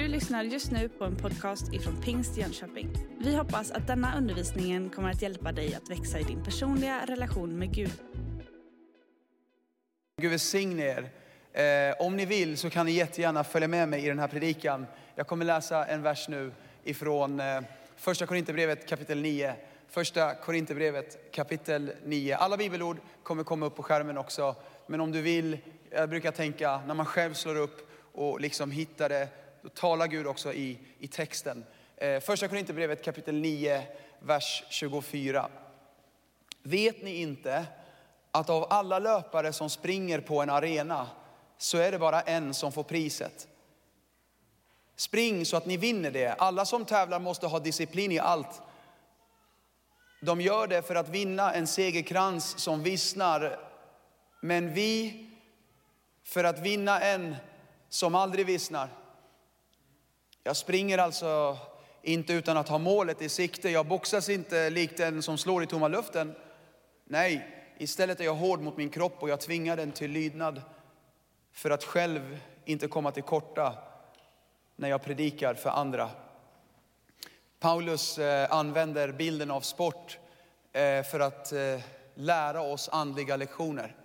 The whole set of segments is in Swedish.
Du lyssnar just nu på en podcast ifrån Pingst Jönköping. Vi hoppas att denna undervisning kommer att hjälpa dig att växa i din personliga relation med Gud. Gud välsigne er. Eh, om ni vill så kan ni jättegärna följa med mig i den här predikan. Jag kommer läsa en vers nu ifrån eh, första Korinthierbrevet kapitel 9. Första Korinthierbrevet kapitel 9. Alla bibelord kommer komma upp på skärmen också. Men om du vill, jag brukar tänka när man själv slår upp och liksom hittar det, då talar Gud också i, i texten. Eh, första Korinthierbrevet kapitel 9, vers 24. Vet ni inte att av alla löpare som springer på en arena så är det bara en som får priset. Spring så att ni vinner det. Alla som tävlar måste ha disciplin i allt. De gör det för att vinna en segerkrans som vissnar. Men vi för att vinna en som aldrig vissnar. Jag springer alltså inte utan att ha målet i sikte. Jag boxas inte likt en som slår i tomma luften. Nej, istället är jag hård mot min kropp och jag tvingar den till lydnad för att själv inte komma till korta när jag predikar för andra. Paulus eh, använder bilden av sport eh, för att eh, lära oss andliga lektioner.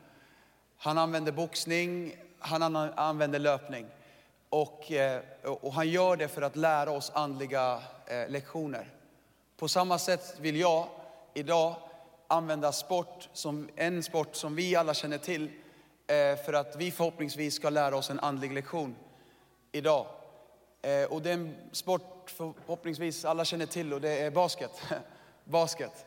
Han använder boxning, han använder löpning. Eh, och, och han gör det för att lära oss andliga eh, lektioner. På samma sätt vill jag idag använda sport som en sport som vi alla känner till eh, för att vi förhoppningsvis ska lära oss en andlig lektion idag. Och det är en sport förhoppningsvis alla känner till och det är basket. basket.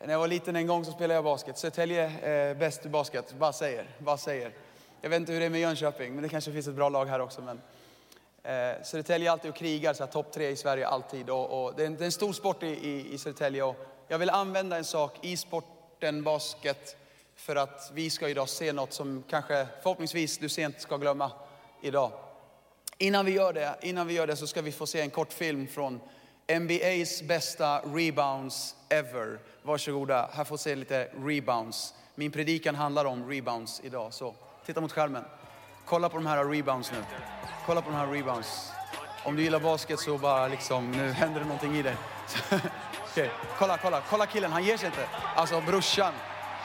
När jag var liten en gång så spelade jag basket. Södertälje är bäst i basket, bara säger. Bara säger. Jag vet inte hur det är med Jönköping, men det kanske finns ett bra lag här också. Men, eh, Södertälje är alltid och krigar, så topp tre i Sverige alltid. Och, och det, är en, det, är en, stor sport i, i, i Södertälje. Och jag vill använda en sak i sporten basket för att vi ska idag se något som kanske förhoppningsvis du sent ska glömma idag. Innan vi gör det, innan vi gör det så ska vi få se en kort film från NBA's bästa rebounds ever. Varsågoda, här får se lite rebounds. Min predikan handlar om rebounds idag, så titta mot skärmen. Kolla på de här rebounds nu. Kolla på de här rebounds. Om du gillar basket så bara liksom, nu händer det någonting i dig. okay. Kolla, kolla, kolla killen, han ger sig inte. Alltså brorsan,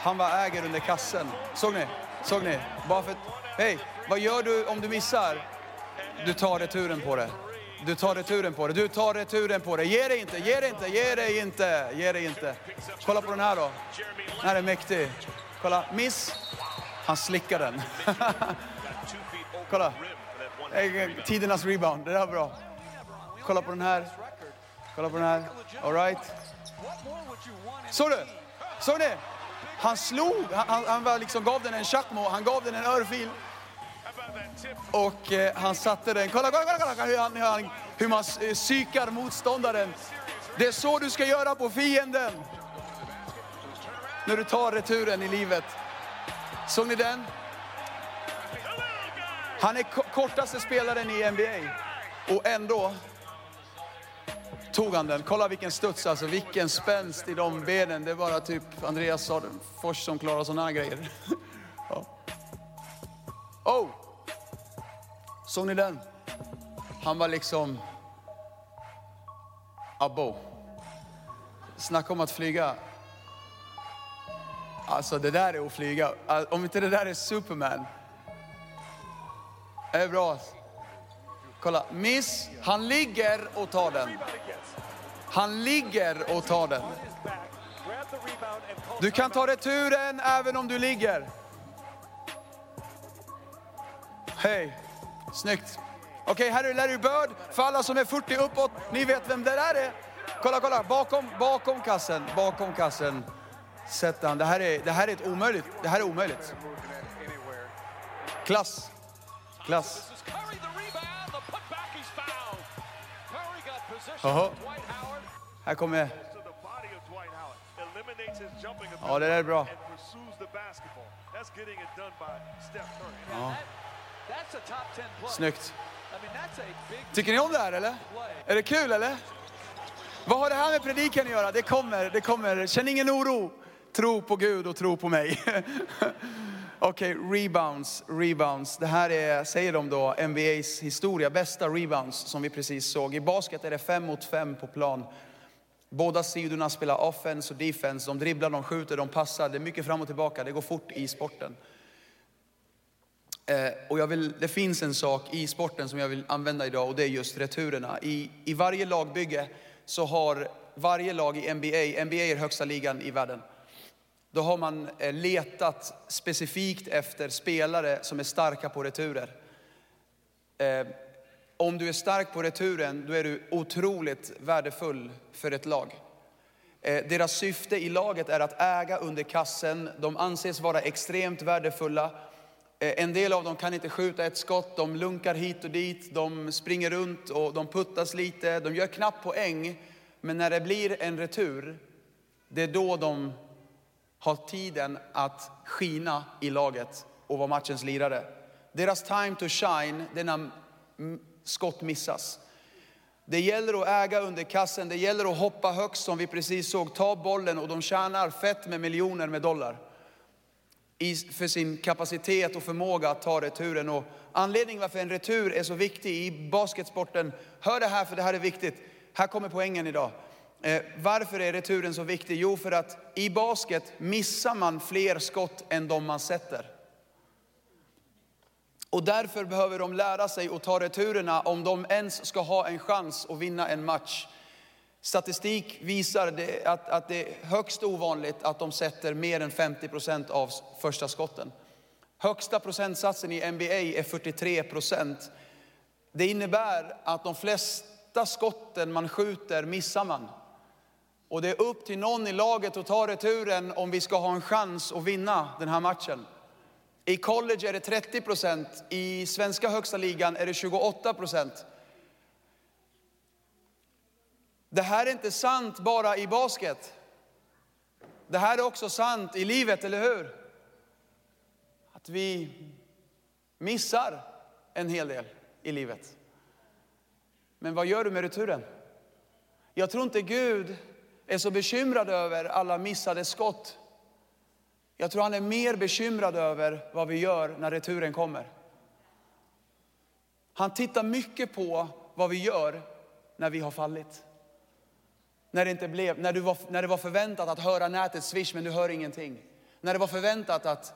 han var äger under kassen. Såg ni? Såg ni? Bara för hej, vad gör du om du missar? Du tar returen på det. Du tar returen på det. Du tar returen på det. Ge dig inte, ge dig inte, ge dig inte, ge dig inte. Kolla på den här då. Den här är mäktig. Kolla, miss. Han slickar den. Kolla. Eh, tidernas rebound, det där var bra. Kolla på den här. Kolla på den här. All right. Såg du? Såg ni? Han slog, han, han, han liksom gav den en chakmo, han gav den en örfil. Och eh, han satte den. Kolla, kolla, kolla, kolla hur, han, hur, han, hur man eh, psykar motståndaren. Det är så du ska göra på fienden. När du tar returen i livet. Såg ni den? Han är kortaste spelaren i NBA. Och ändå tog han den. Kolla vilken studs, alltså vilken spänst i de benen. Det är bara typ Andreas Fors som klarar sådana grejer. ja. Oh! Såg ni den? Han var liksom Abo. Snacka om att flyga. Alltså det där är att flyga. Om inte det där är Superman. Det är bra. Kolla, miss. Han ligger och tar den. Han ligger och tar den. Du kan ta returen även om du ligger. Hej. Snyggt. Okej, okay, här är Larry Bird. För alla som är 40 uppåt, ni vet vem det där är. Kolla, kolla, bakom, bakom kassen, bakom kassen. Sätt han. Det här är, det här är ett omöjligt. Det här är omöjligt. Klass. Klass. Jaha. Här kommer... Ja, det där är bra. Ja. Snyggt. Tycker ni om det här eller? Är det kul eller? Vad har det här med predikan att göra? Det kommer, det kommer. Känn ingen oro. Tro på Gud och tro på mig. Okej, rebounds, rebounds. Det här är, säger de då, NBAs historia, bästa rebounds som vi precis såg. I basket är det fem mot fem på plan. Båda sidorna spelar offense och defense. De dribblar, de skjuter, de passar. Det är mycket fram och tillbaka. Det går fort i sporten. Eh, och jag vill, det finns en sak i sporten som jag vill använda idag och det är just returerna. I, I varje lagbygge så har varje lag i NBA, NBA är högsta ligan i världen. Då har man eh, letat specifikt efter spelare som är starka på returer. Eh, om du är stark på returen, då är du otroligt värdefull för ett lag. Eh, deras syfte i laget är att äga under kassen. De anses vara extremt värdefulla. En del av dem kan inte skjuta ett skott, de lunkar hit och dit, de springer runt och de puttas lite. De gör knappt poäng, men när det blir en retur, det är då de har tiden att skina i laget och vara matchens lirare. Deras time to shine, det är när skott missas. Det gäller att äga under kassen, det gäller att hoppa högst som vi precis såg, ta bollen och de tjänar fett med miljoner med dollar. I, för sin kapacitet och förmåga att ta returen. Och anledningen varför en retur är så viktig i basketsporten, hör det här för det här är viktigt. Här kommer poängen idag. Eh, varför är returen så viktig? Jo, för att i basket missar man fler skott än de man sätter. Och därför behöver de lära sig att ta returerna om de ens ska ha en chans att vinna en match. Statistik visar det, att, att det är högst ovanligt att de sätter mer än 50 procent av första skotten. Högsta procentsatsen i NBA är 43 procent. Det innebär att de flesta skotten man skjuter missar man. Och det är upp till någon i laget att ta returen om vi ska ha en chans att vinna den här matchen. I college är det 30 procent, i svenska högsta ligan är det 28 procent. Det här är inte sant bara i basket. Det här är också sant i livet, eller hur? Att vi missar en hel del i livet. Men vad gör du med returen? Jag tror inte Gud är så bekymrad över alla missade skott. Jag tror han är mer bekymrad över vad vi gör när returen kommer. Han tittar mycket på vad vi gör när vi har fallit. När det, inte blev, när, du var, när det var förväntat att höra nätet swish men du hör ingenting. När det var förväntat att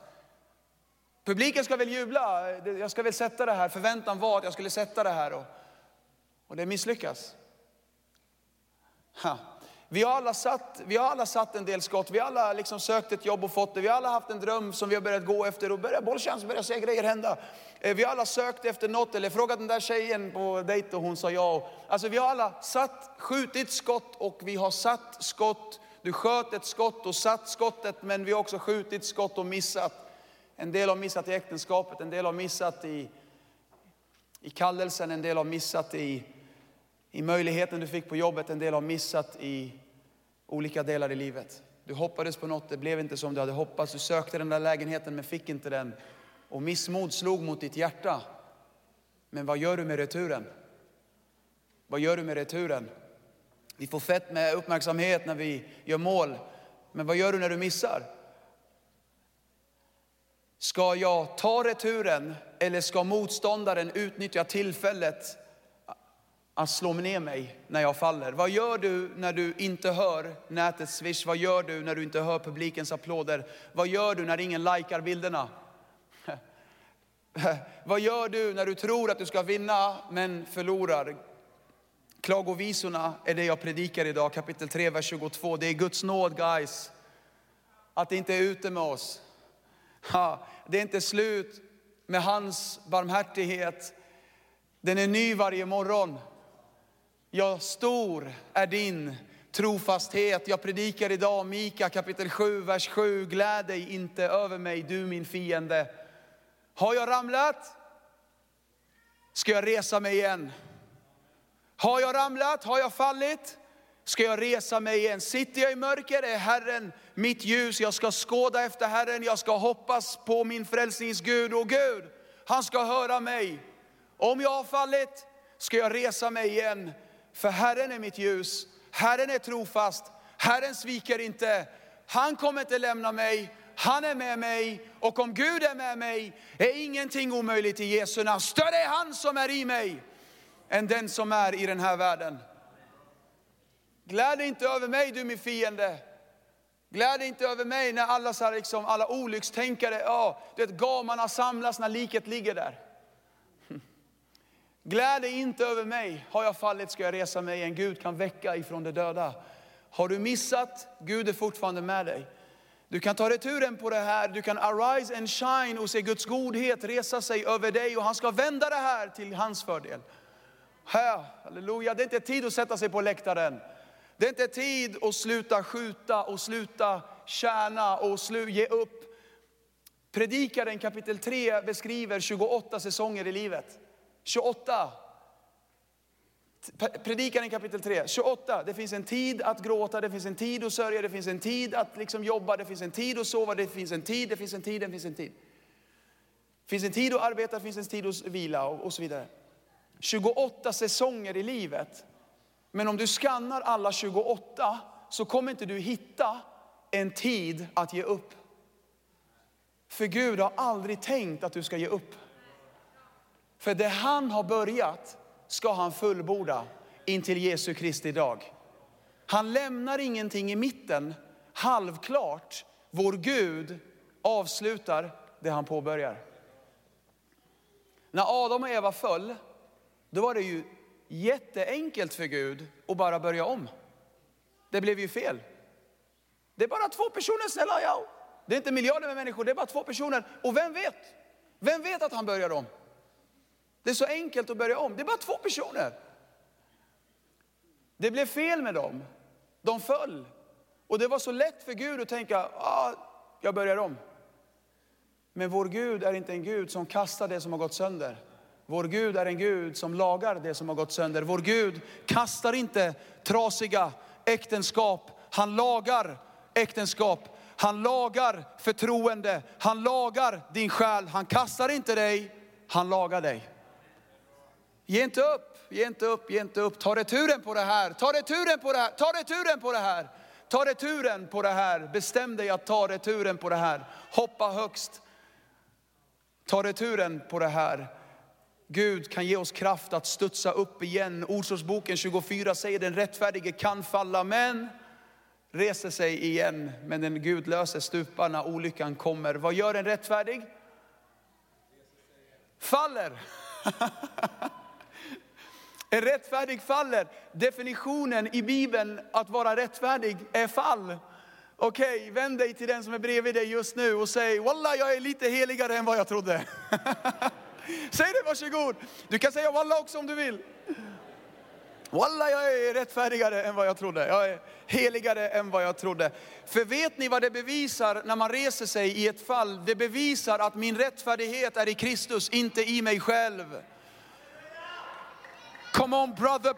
publiken ska väl jubla, jag ska väl sätta det här. Förväntan var att jag skulle sätta det här och, och det misslyckas. Ha. Vi har, alla satt, vi har alla satt en del skott, vi har alla liksom sökt ett jobb och fått det. Vi har alla haft en dröm som vi har börjat gå efter och börjar bollchans, börjar se grejer hända. Eh, vi har alla sökt efter något eller frågat den där tjejen på dejt och hon sa ja. Alltså vi har alla satt, skjutit skott och vi har satt skott. Du sköt ett skott och satt skottet men vi har också skjutit skott och missat. En del har missat i äktenskapet, en del har missat i, i kallelsen, en del har missat i i möjligheten du fick på jobbet, en del har missat i olika delar i livet. Du hoppades på något, det blev inte som du hade hoppats. Du sökte den där lägenheten men fick inte den. Och missmod slog mot ditt hjärta. Men vad gör du med returen? Vad gör du med returen? Vi får fett med uppmärksamhet när vi gör mål. Men vad gör du när du missar? Ska jag ta returen eller ska motståndaren utnyttja tillfället att slå ner mig när jag faller? Vad gör du när du inte hör nätets swish? Vad gör du när du inte hör publikens applåder? Vad gör du när ingen likar bilderna? Vad gör du när du tror att du ska vinna men förlorar? Klagovisorna är det jag predikar idag, kapitel 3, vers 22. Det är Guds nåd guys, att det inte är ute med oss. Det är inte slut med hans barmhärtighet. Den är ny varje morgon. Ja, stor är din trofasthet. Jag predikar idag Mika kapitel 7, vers 7. Gläd dig inte över mig, du min fiende. Har jag ramlat? Ska jag resa mig igen? Har jag ramlat? Har jag fallit? Ska jag resa mig igen? Sitter jag i mörker är Herren mitt ljus. Jag ska skåda efter Herren, jag ska hoppas på min frälsningsgud. Och Gud, han ska höra mig. Om jag har fallit ska jag resa mig igen. För Herren är mitt ljus, Herren är trofast, Herren sviker inte. Han kommer inte lämna mig, Han är med mig och om Gud är med mig är ingenting omöjligt i Jesu namn. Större är han som är i mig än den som är i den här världen. Gläd dig inte över mig du min fiende. Gläd dig inte över mig när alla, så här, liksom, alla olyckstänkare, ja, det gamarna samlas när liket ligger där. Gläd dig inte över mig. Har jag fallit ska jag resa mig igen. Gud kan väcka ifrån de döda. Har du missat, Gud är fortfarande med dig. Du kan ta returen på det här, du kan arise and shine och se Guds godhet resa sig över dig och han ska vända det här till hans fördel. Här, halleluja, det är inte tid att sätta sig på läktaren. Det är inte tid att sluta skjuta och sluta tjäna och slu, ge upp. Predikaren kapitel 3 beskriver 28 säsonger i livet. 28. Predikaren kapitel 3, 28. Det finns en tid att gråta, det finns en tid att sörja, det finns en tid att liksom jobba, det finns en tid att sova, det finns en tid, det finns en tid, det finns en tid. Det finns en tid att arbeta, det finns en tid att vila och, och så vidare. 28 säsonger i livet. Men om du skannar alla 28 så kommer inte du hitta en tid att ge upp. För Gud har aldrig tänkt att du ska ge upp. För det han har börjat ska han fullborda intill Jesu Kristi dag. Han lämnar ingenting i mitten halvklart. Vår Gud avslutar det han påbörjar. När Adam och Eva föll, då var det ju jätteenkelt för Gud att bara börja om. Det blev ju fel. Det är bara två personer snälla ja. Det är inte miljarder med människor, det är bara två personer. Och vem vet? Vem vet att han börjar om? Det är så enkelt att börja om. Det är bara två personer. Det blev fel med dem. De föll. Och det var så lätt för Gud att tänka, ah, jag börjar om. Men vår Gud är inte en Gud som kastar det som har gått sönder. Vår Gud är en Gud som lagar det som har gått sönder. Vår Gud kastar inte trasiga äktenskap. Han lagar äktenskap. Han lagar förtroende. Han lagar din själ. Han kastar inte dig, han lagar dig. Ge inte upp, ge inte upp, ge inte upp. Ta returen på det här, ta returen på det här, ta returen på det här. Ta returen på det här. Bestäm dig att ta returen på det här. Hoppa högst. Ta returen på det här. Gud kan ge oss kraft att studsa upp igen. Ordsordsboken 24 säger den rättfärdige kan falla men reser sig igen. Men den gudlöse stupar när olyckan kommer. Vad gör en rättfärdig? Faller. En rättfärdig faller. Definitionen i Bibeln att vara rättfärdig är fall. Okej, okay, vänd dig till den som är bredvid dig just nu och säg, Wallah jag är lite heligare än vad jag trodde. Säg det, varsågod. Du kan säga Wallah också om du vill. Wallah jag är rättfärdigare än vad jag trodde. Jag är heligare än vad jag trodde. För vet ni vad det bevisar när man reser sig i ett fall? Det bevisar att min rättfärdighet är i Kristus, inte i mig själv. Come on brother.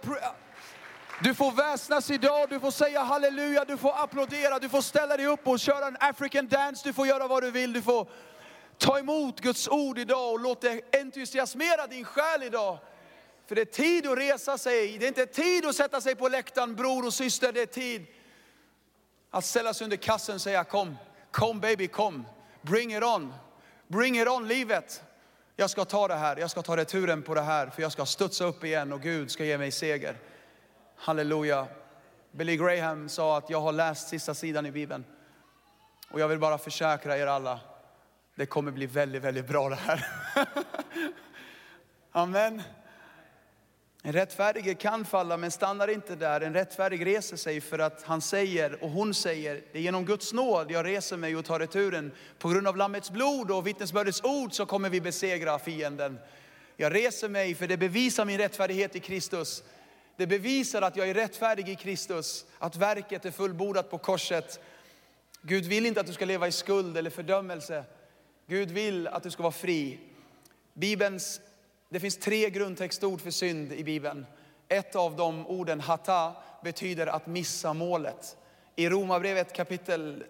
Du får väsnas idag, du får säga halleluja, du får applådera, du får ställa dig upp och köra en African dance, du får göra vad du vill, du får ta emot Guds ord idag och låt det entusiasmera din själ idag. För det är tid att resa sig, det är inte tid att sätta sig på läktaren bror och syster, det är tid att ställa sig under kassen och säga kom, kom baby kom, bring it on, bring it on livet jag ska ta det här, jag ska ta returen på det här, för jag ska studsa upp igen och Gud ska ge mig seger. Halleluja. Billy Graham sa att jag har läst sista sidan i Bibeln. Och jag vill bara försäkra er alla, det kommer bli väldigt, väldigt bra det här. Amen. En rättfärdig kan falla men stannar inte där. En rättfärdig reser sig för att han säger och hon säger, det är genom Guds nåd jag reser mig och tar returen. På grund av Lammets blod och vittnesbördets ord så kommer vi besegra fienden. Jag reser mig för det bevisar min rättfärdighet i Kristus. Det bevisar att jag är rättfärdig i Kristus, att verket är fullbordat på korset. Gud vill inte att du ska leva i skuld eller fördömelse. Gud vill att du ska vara fri. Bibelns det finns tre grundtextord för synd i Bibeln. Ett av de orden, hata, betyder att missa målet. I Romarbrevet kapitel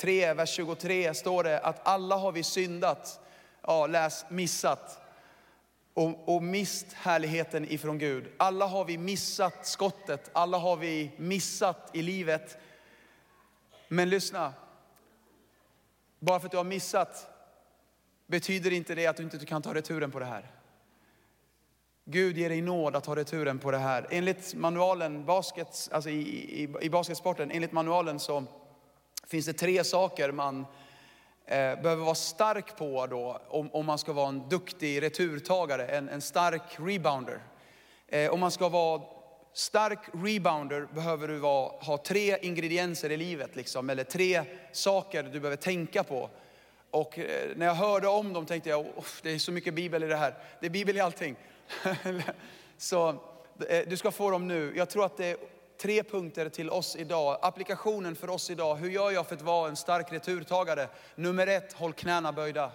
3, vers 23 står det att alla har vi syndat, ja, läs missat, och, och mist härligheten ifrån Gud. Alla har vi missat skottet, alla har vi missat i livet. Men lyssna, Bara för att du har missat betyder inte det att du inte kan ta returen på det här. Gud ger dig nåd att ta returen på det här. Enligt manualen, basket, alltså i, i, i basketsporten, enligt manualen så finns det tre saker man eh, behöver vara stark på då, om, om man ska vara en duktig returtagare, en, en stark rebounder. Eh, om man ska vara stark rebounder behöver du vara, ha tre ingredienser i livet, liksom, eller tre saker du behöver tänka på. Och eh, när jag hörde om dem tänkte jag, det är så mycket bibel i det här. Det är bibel i allting. så eh, du ska få dem nu. Jag tror att det är tre punkter till oss idag. Applikationen för oss idag. Hur gör jag för att vara en stark returtagare? Nummer ett, håll knäna böjda.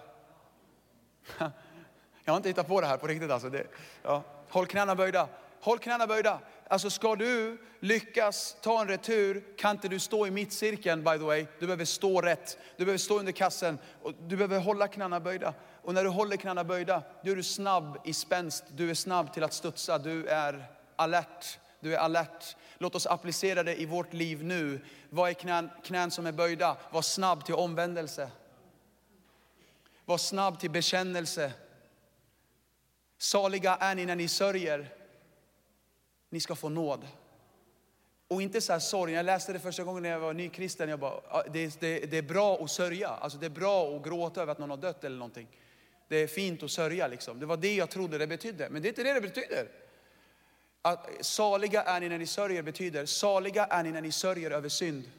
Jag har inte hittat på det här på riktigt alltså. Det, ja. Håll knäna böjda. Håll knäna böjda. Alltså ska du lyckas ta en retur kan inte du stå i mittcirkeln by the way. Du behöver stå rätt. Du behöver stå under kassen. Och du behöver hålla knäna böjda. Och när du håller knäna böjda, då är du snabb i spänst. Du är snabb till att studsa. Du är alert. Du är alert. Låt oss applicera det i vårt liv nu. Vad är knän, knän som är böjda? Var snabb till omvändelse. Var snabb till bekännelse. Saliga är ni när ni sörjer. Ni ska få nåd. Och inte så här sorg. Jag läste det första gången när jag var nykristen. Jag bara, det, det, det är bra att sörja. Alltså det är bra att gråta över att någon har dött eller någonting. Det är fint att sörja liksom. Det var det jag trodde det betydde. Men det är inte det det betyder. Att saliga är ni när ni sörjer betyder, saliga är ni när ni sörjer över synd.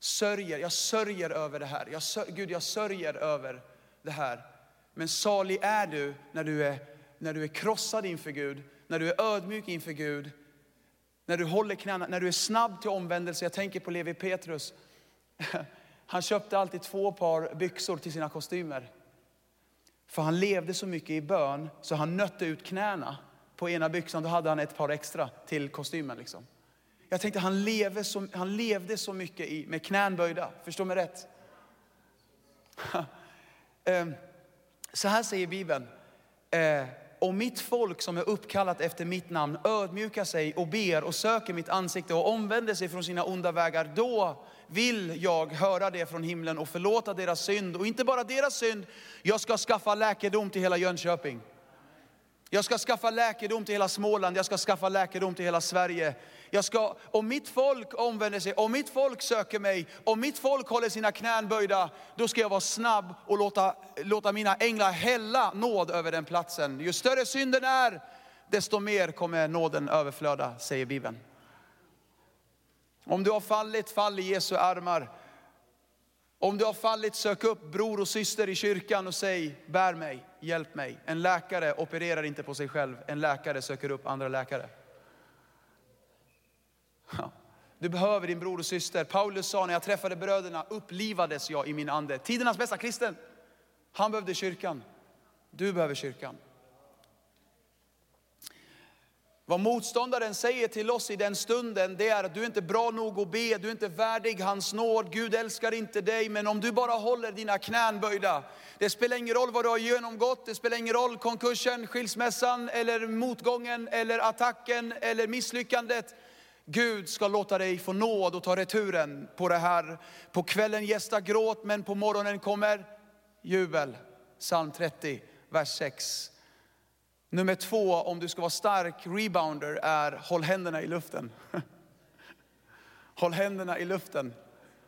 Sörjer, jag sörjer över det här. Jag sör, Gud, jag sörjer över det här. Men salig är du när du är, när du är krossad inför Gud, när du är ödmjuk inför Gud, när du håller knäna, när du är snabb till omvändelse. Jag tänker på Levi Petrus. Han köpte alltid två par byxor till sina kostymer. För han levde så mycket i bön så han nötte ut knäna på ena byxan. Då hade han ett par extra till kostymen. Liksom. Jag tänkte han levde så, han levde så mycket i, med knän böjda. Förstå mig rätt. Ehm, så här säger Bibeln. Eh, om mitt folk som är uppkallat efter mitt namn ödmjukar sig och ber och söker mitt ansikte och omvänder sig från sina onda vägar, då vill jag höra det från himlen och förlåta deras synd. Och inte bara deras synd, jag ska skaffa läkedom till hela Jönköping. Jag ska skaffa läkedom till hela Småland, jag ska skaffa läkedom till hela Sverige. Jag ska, om mitt folk omvänder sig, om mitt folk söker mig, om mitt folk håller sina knän böjda, då ska jag vara snabb och låta, låta mina änglar hälla nåd över den platsen. Ju större synden är, desto mer kommer nåden överflöda, säger Bibeln. Om du har fallit, fall i Jesu armar. Om du har fallit, sök upp bror och syster i kyrkan och säg, bär mig, hjälp mig. En läkare opererar inte på sig själv, en läkare söker upp andra läkare. Du behöver din bror och syster. Paulus sa när jag träffade bröderna, upplivades jag i min ande. Tidernas bästa kristen. Han behövde kyrkan. Du behöver kyrkan. Vad motståndaren säger till oss i den stunden, det är att du är inte bra nog att be, du är inte värdig hans nåd, Gud älskar inte dig. Men om du bara håller dina knän böjda, det spelar ingen roll vad du har genomgått, det spelar ingen roll konkursen, skilsmässan, eller motgången, eller attacken, eller misslyckandet. Gud ska låta dig få nåd och ta returen på det här. På kvällen gästa gråt, men på morgonen kommer jubel. Psalm 30, vers 6. Nummer två, om du ska vara stark rebounder, är håll händerna i luften. håll händerna i luften.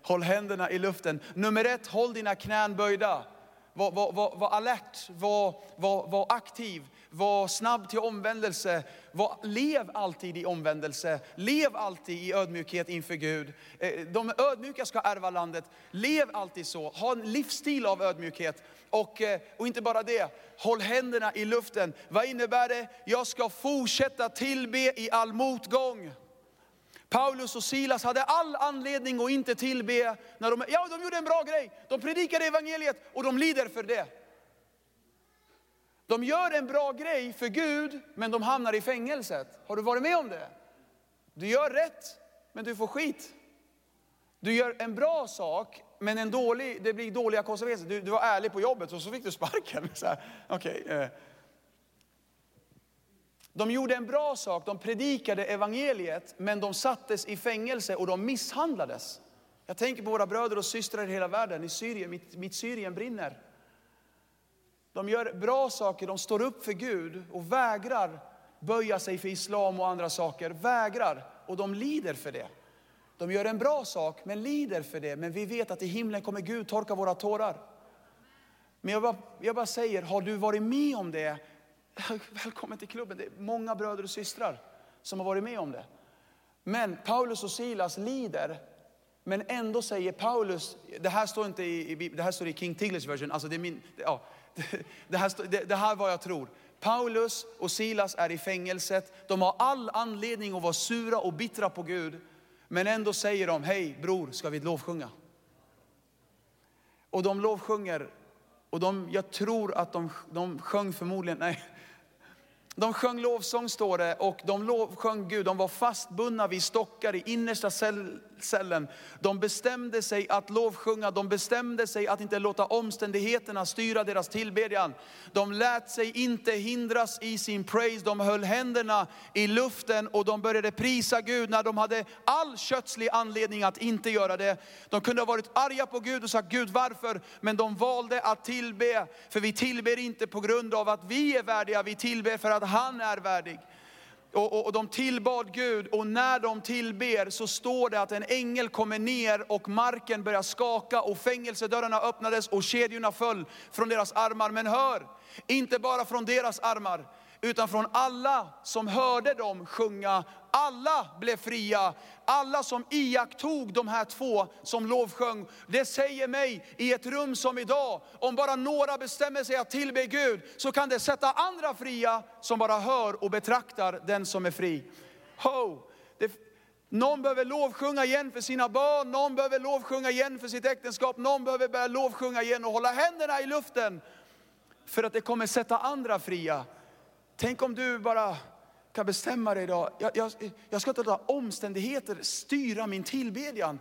Håll händerna i luften. Nummer ett, håll dina knän böjda. Var, var, var, var alert, var, var, var aktiv, var snabb till omvändelse. Var, lev alltid i omvändelse, lev alltid i ödmjukhet inför Gud. Eh, de ödmjuka ska ärva landet. Lev alltid så, ha en livsstil av ödmjukhet. Och, eh, och inte bara det, håll händerna i luften. Vad innebär det? Jag ska fortsätta tillbe i all motgång. Paulus och Silas hade all anledning att inte tillbe. När de, ja, de gjorde en bra grej. De predikade evangeliet och de lider för det. De gör en bra grej för Gud, men de hamnar i fängelset. Har du varit med om det? Du gör rätt, men du får skit. Du gör en bra sak, men en dålig, det blir dåliga konsekvenser. Du, du var ärlig på jobbet och så fick du sparken. Så okay. Eh. De gjorde en bra sak, de predikade evangeliet, men de sattes i fängelse och de misshandlades. Jag tänker på våra bröder och systrar i hela världen, i Syrien, mitt, mitt Syrien brinner. De gör bra saker, de står upp för Gud och vägrar böja sig för islam och andra saker. Vägrar, och de lider för det. De gör en bra sak, men lider för det. Men vi vet att i himlen kommer Gud torka våra tårar. Men jag bara, jag bara säger, har du varit med om det? Välkommen till klubben. Det är många bröder och systrar som har varit med om det. Men Paulus och Silas lider, men ändå säger Paulus, det här står inte i, det här står i King Tigles version, alltså det är min, ja, det här, det, det här är vad jag tror. Paulus och Silas är i fängelset, de har all anledning att vara sura och bittra på Gud. Men ändå säger de, hej bror, ska vi lovsjunga? Och de lovsjunger, och de, jag tror att de, de sjöng förmodligen, nej, de sjöng lovsång står det och de lovsjöng Gud. De var fastbundna vid stockar i innersta cellen. De bestämde sig att lovsjunga, de bestämde sig att inte låta omständigheterna styra deras tillbedjan. De lät sig inte hindras i sin praise, de höll händerna i luften och de började prisa Gud när de hade all kötslig anledning att inte göra det. De kunde ha varit arga på Gud och sagt Gud varför? Men de valde att tillbe, för vi tillber inte på grund av att vi är värdiga, vi tillber för att han är värdig. Och, och, och, de tillbad Gud och när de tillber så står det att en ängel kommer ner och marken börjar skaka och fängelsedörrarna öppnades och kedjorna föll från deras armar. Men hör, inte bara från deras armar, utan från alla som hörde dem sjunga. Alla blev fria, alla som iakttog de här två som lovsjöng. Det säger mig i ett rum som idag, om bara några bestämmer sig att tillbe Gud, så kan det sätta andra fria som bara hör och betraktar den som är fri. Ho! Det, någon behöver lovsjunga igen för sina barn, någon behöver lovsjunga igen för sitt äktenskap, någon behöver börja lovsjunga igen och hålla händerna i luften. För att det kommer sätta andra fria. Tänk om du bara kan bestämma dig idag. Jag, jag, jag ska inte låta omständigheter styra min tillbedjan.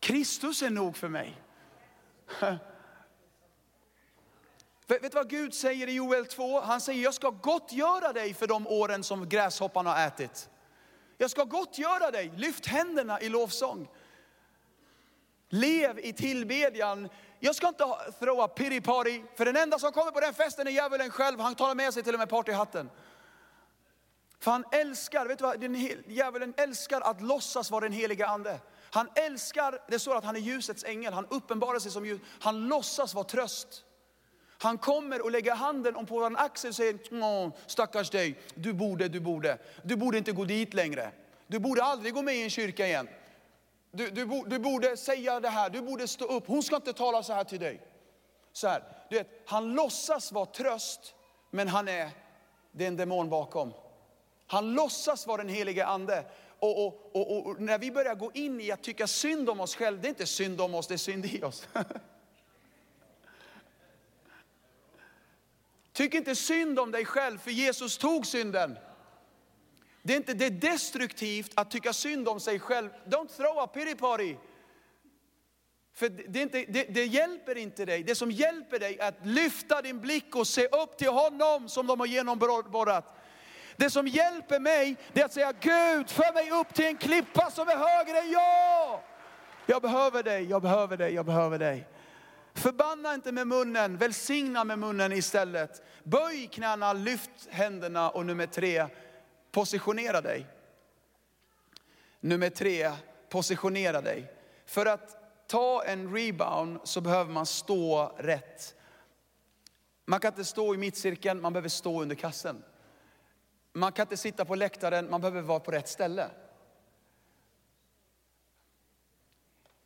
Kristus är nog för mig. Vet du vad Gud säger i Joel 2? Han säger, jag ska gottgöra dig för de åren som gräshoppan har ätit. Jag ska gottgöra dig, lyft händerna i lovsång. Lev i tillbedjan. Jag ska inte throw a pity party, för den enda som kommer på den festen är djävulen själv. Han tar med sig till och med partyhatten. För han älskar, vet du vad, den, djävulen älskar att låtsas vara den heliga ande. Han älskar, det står att han är ljusets ängel, han uppenbarar sig som ljus. Han låtsas vara tröst. Han kommer och lägger handen om på vår axel och säger, stackars dig, du borde, du borde, du borde inte gå dit längre. Du borde aldrig gå med i en kyrka igen. Du, du, du borde säga det här, du borde stå upp, hon ska inte tala så här till dig. Så här, du vet, han låtsas vara tröst, men han är, det är en demon bakom. Han låtsas vara den helige ande. Och, och, och, och, när vi börjar gå in i att tycka synd om oss själva, det är inte synd om oss, det är synd i oss. Tyck inte synd om dig själv, för Jesus tog synden. Det är inte det är destruktivt att tycka synd om sig själv. Don't throw a pity party. För det, inte, det, det, hjälper inte dig. Det som hjälper dig är att lyfta din blick och se upp till honom som de har genomborrat. Det som hjälper mig det är att säga Gud, för mig upp till en klippa som är högre än jag. Jag behöver dig, jag behöver dig, jag behöver dig. Förbanna inte med munnen, välsigna med munnen istället. Böj knäna, lyft händerna och nummer tre, positionera dig. Nummer tre, positionera dig. För att ta en rebound så behöver man stå rätt. Man kan inte stå i mittcirkeln, man behöver stå under kassen. Man kan inte sitta på läktaren, man behöver vara på rätt ställe.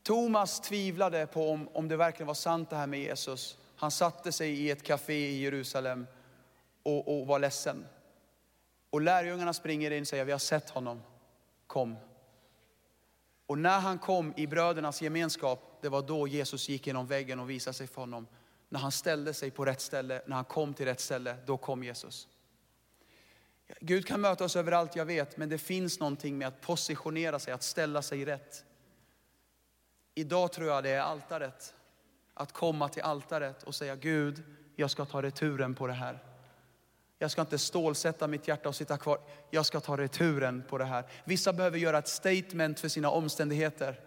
Thomas tvivlade på om, om det verkligen var sant det här med Jesus. Han satte sig i ett café i Jerusalem och, och var ledsen. Och lärjungarna springer in och säger, vi har sett honom, kom. Och när han kom i brödernas gemenskap, det var då Jesus gick genom väggen och visade sig för honom. När han ställde sig på rätt ställe, när han kom till rätt ställe, då kom Jesus. Gud kan möta oss överallt, jag vet, men det finns någonting med att positionera sig, att ställa sig rätt. Idag tror jag det är altaret. Att komma till altaret och säga Gud, jag ska ta returen på det här. Jag ska inte stålsätta mitt hjärta och sitta kvar. Jag ska ta returen på det här. Vissa behöver göra ett statement för sina omständigheter.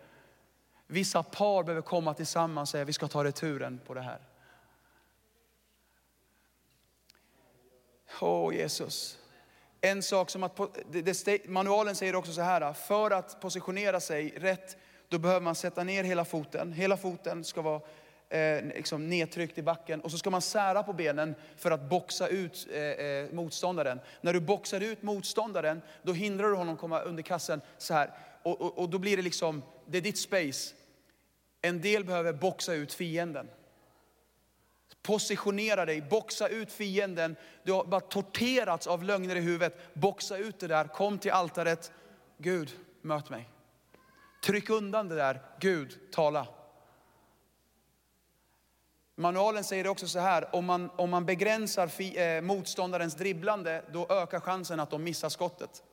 Vissa par behöver komma tillsammans och säga vi ska ta returen på det här. Åh oh, Jesus. En sak som att, manualen säger också så här, för att positionera sig rätt, då behöver man sätta ner hela foten. Hela foten ska vara eh, liksom nedtryckt i backen och så ska man sära på benen för att boxa ut eh, eh motståndaren. När du boxar ut motståndaren, då hindrar du honom komma under kassen så här. Och, och, och då blir det liksom, det är ditt space. En del behöver boxa ut fienden. Positionera dig, boxa ut fienden. Du har bara torterats av lögner i huvudet. Boxa ut det där, kom till altaret. Gud, möt mig. Tryck undan det där, Gud, tala. Manualen säger också så här, om man, om man begränsar fi, eh, motståndarens dribblande, då ökar chansen att de missar skottet.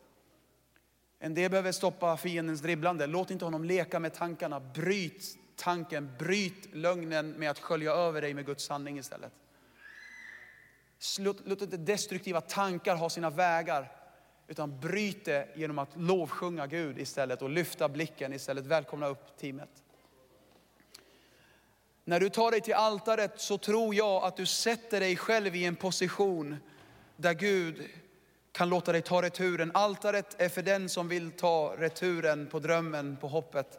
En del behöver stoppa fiendens dribblande. Låt inte honom leka med tankarna. Bryt tanken, bryt lögnen med att skölja över dig med Guds sanning istället. Låt, låt inte destruktiva tankar ha sina vägar, utan bryt det genom att lovsjunga Gud istället och lyfta blicken istället. Välkomna upp teamet. När du tar dig till altaret så tror jag att du sätter dig själv i en position där Gud kan låta dig ta returen. Altaret är för den som vill ta returen på drömmen, på hoppet.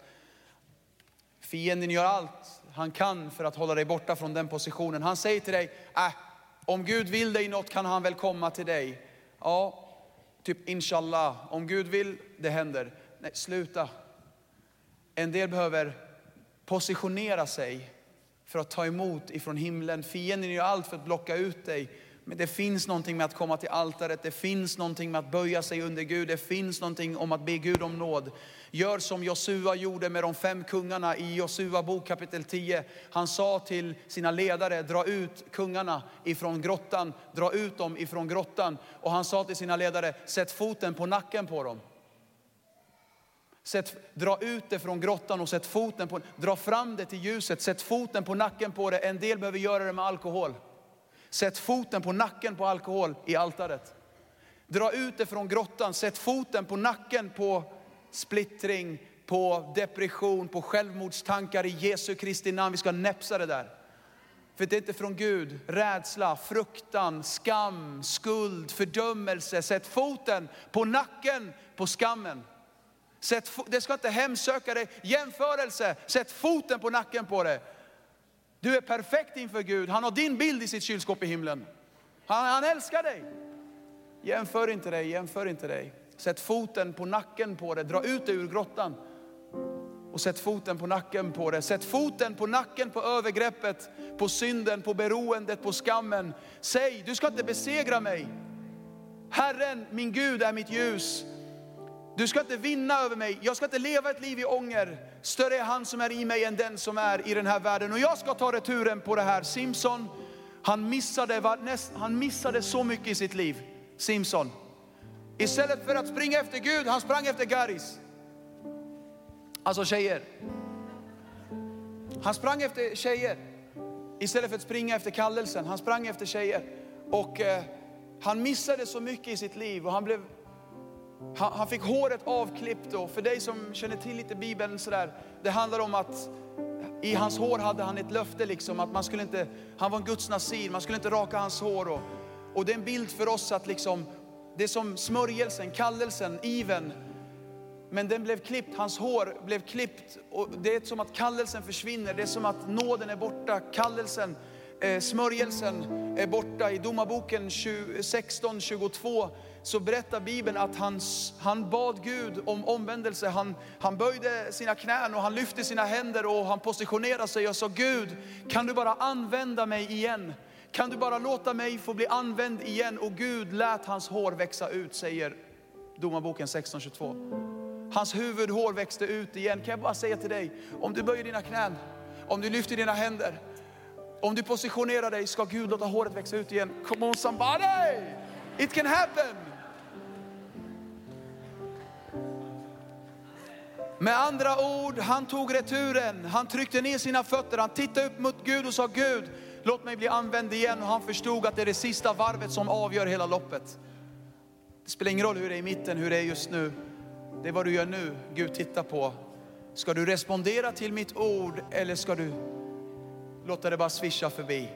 Fienden gör allt han kan för att hålla dig borta från den positionen. Han säger till dig, äh, om Gud vill dig något kan han väl komma till dig. Ja, typ inshallah, om Gud vill, det händer. Nej, sluta. En del behöver positionera sig för att ta emot ifrån himlen. Fienden gör allt för att blocka ut dig. Men det finns någonting med att komma till altaret, det finns någonting med att böja sig under Gud, det finns någonting om att be Gud om nåd. Gör som Josua gjorde med de fem kungarna i Josua bok kapitel 10. Han sa till sina ledare, dra ut kungarna ifrån grottan, dra ut dem ifrån grottan. Och han sa till sina ledare, sätt foten på nacken på dem. Sätt, dra ut det från grottan och sätt foten på Dra fram det till ljuset, sätt foten på nacken på det. En del behöver göra det med alkohol. Sätt foten på nacken på alkohol i altaret. Dra ut det från grottan, sätt foten på nacken på splittring, på depression, på självmordstankar i Jesu Kristi namn. Vi ska näpsa det där. För det är inte från Gud. Rädsla, fruktan, skam, skuld, fördömelse. Sätt foten på nacken på skammen. Sätt, det ska inte hemsöka dig. Jämförelse, sätt foten på nacken på det. Du är perfekt inför Gud. Han har din bild i sitt kylskåp i himlen. Han, han älskar dig. Jämför inte dig, jämför inte dig. Sätt foten på nacken på det, dra ut det ur grottan. Och sätt foten på nacken på det. Sätt foten på nacken på övergreppet, på synden, på beroendet, på skammen. Säg, du ska inte besegra mig. Herren, min Gud är mitt ljus. Du ska inte vinna över mig. Jag ska inte leva ett liv i ånger. Större är han som är i mig än den som är i den här världen. Och jag ska ta returen på det här. Simpson, han missade, han missade så mycket i sitt liv. Simpson. Istället för att springa efter Gud, han sprang efter Garis. Alltså tjejer. Han sprang efter tjejer. Istället för att springa efter kallelsen, han sprang efter tjejer. Och eh, han missade så mycket i sitt liv och han blev han, han fick håret avklippt och för dig som känner till lite Bibeln sådär, det handlar om att i hans hår hade han ett löfte liksom att man skulle inte, han var en Guds nasir, man skulle inte raka hans hår. Och, och det är en bild för oss att liksom, det är som smörjelsen, kallelsen, iven. Men den blev klippt, hans hår blev klippt. Och det är som att kallelsen försvinner, det är som att nåden är borta. Kallelsen, eh, smörjelsen är borta. I Domarboken 16.22 så berättar Bibeln att han, han bad Gud om omvändelse. Han, han böjde sina knän och han lyfte sina händer och han positionerade sig och sa Gud, kan du bara använda mig igen? Kan du bara låta mig få bli använd igen? Och Gud lät hans hår växa ut, säger Domarboken 16.22. Hans huvudhår växte ut igen. Kan jag bara säga till dig, om du böjer dina knän, om du lyfter dina händer, om du positionerar dig, ska Gud låta håret växa ut igen. Come on somebody! It can happen! Med andra ord, han tog returen, han tryckte ner sina fötter, han tittade upp mot Gud och sa Gud, låt mig bli använd igen. Och han förstod att det är det sista varvet som avgör hela loppet. Det spelar ingen roll hur det är i mitten, hur det är just nu. Det är vad du gör nu Gud tittar på. Ska du respondera till mitt ord eller ska du låta det bara svischa förbi?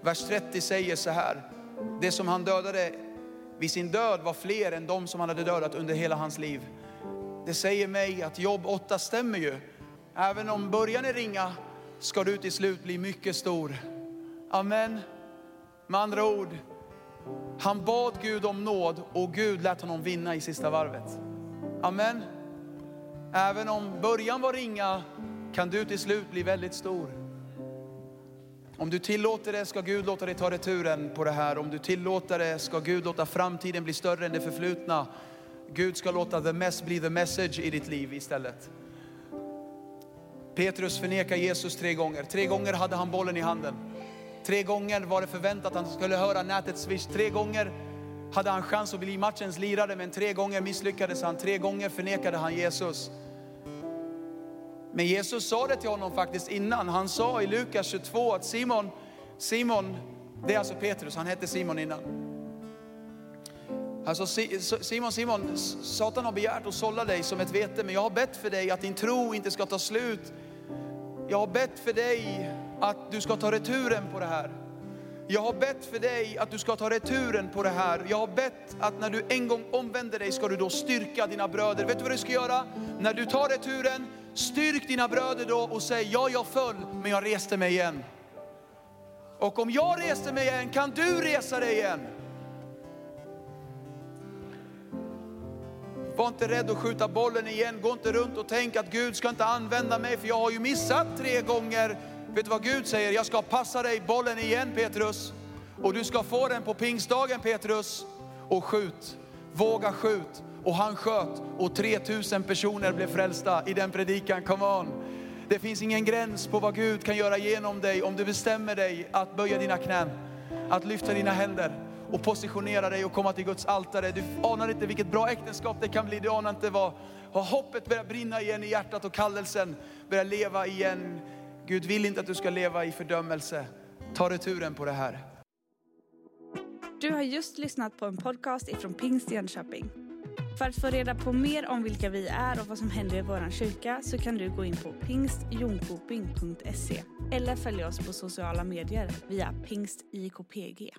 Vers 30 säger så här, det som han dödade vid sin död var fler än de som han hade dödat under hela hans liv. Det säger mig att jobb 8 stämmer ju. Även om början är ringa ska du till slut bli mycket stor. Amen. Med andra ord, han bad Gud om nåd och Gud lät honom vinna i sista varvet. Amen. Även om början var ringa kan du till slut bli väldigt stor. Om du tillåter det ska Gud låta dig ta returen på det här. Om du tillåter det ska Gud låta framtiden bli större än det förflutna. Gud ska låta the mess bli the message i ditt liv istället. Petrus förnekar Jesus tre gånger. Tre gånger hade han bollen i handen. Tre gånger var det förväntat att han skulle höra nätets swish. Tre gånger hade han chans att bli matchens lirare, men tre gånger misslyckades han. Tre gånger förnekade han Jesus. Men Jesus sa det till honom faktiskt innan. Han sa i Lukas 22 att Simon, Simon, det är alltså Petrus, han hette Simon innan. Alltså Simon, Simon, Satan har begärt att sålla dig som ett vete, men jag har bett för dig att din tro inte ska ta slut. Jag har bett för dig att du ska ta returen på det här. Jag har bett för dig att du ska ta returen på det här. Jag har bett att när du en gång omvänder dig ska du då styrka dina bröder. Vet du vad du ska göra? När du tar returen, styrk dina bröder då och säg, ja jag föll, men jag reste mig igen. Och om jag reste mig igen, kan du resa dig igen? Var inte rädd att skjuta bollen igen. Gå inte runt och tänk att Gud ska inte använda mig för jag har ju missat tre gånger. Vet du vad Gud säger? Jag ska passa dig bollen igen Petrus. Och du ska få den på pingstdagen Petrus. Och skjut, våga skjut. Och han sköt och 3000 personer blev frälsta i den predikan. Come on. Det finns ingen gräns på vad Gud kan göra genom dig om du bestämmer dig att böja dina knän, att lyfta dina händer och positionera dig och komma till Guds altare. Du anar inte vilket bra äktenskap det kan bli. Du anar inte vad, vad hoppet börjar brinna igen i hjärtat och kallelsen börjar leva igen. Gud vill inte att du ska leva i fördömelse. Ta returen på det här. Du har just lyssnat på en podcast ifrån Pingst Jönköping. För att få reda på mer om vilka vi är och vad som händer i vår kyrka så kan du gå in på pingstjonkoping.se eller följa oss på sociala medier via pingstjkpg.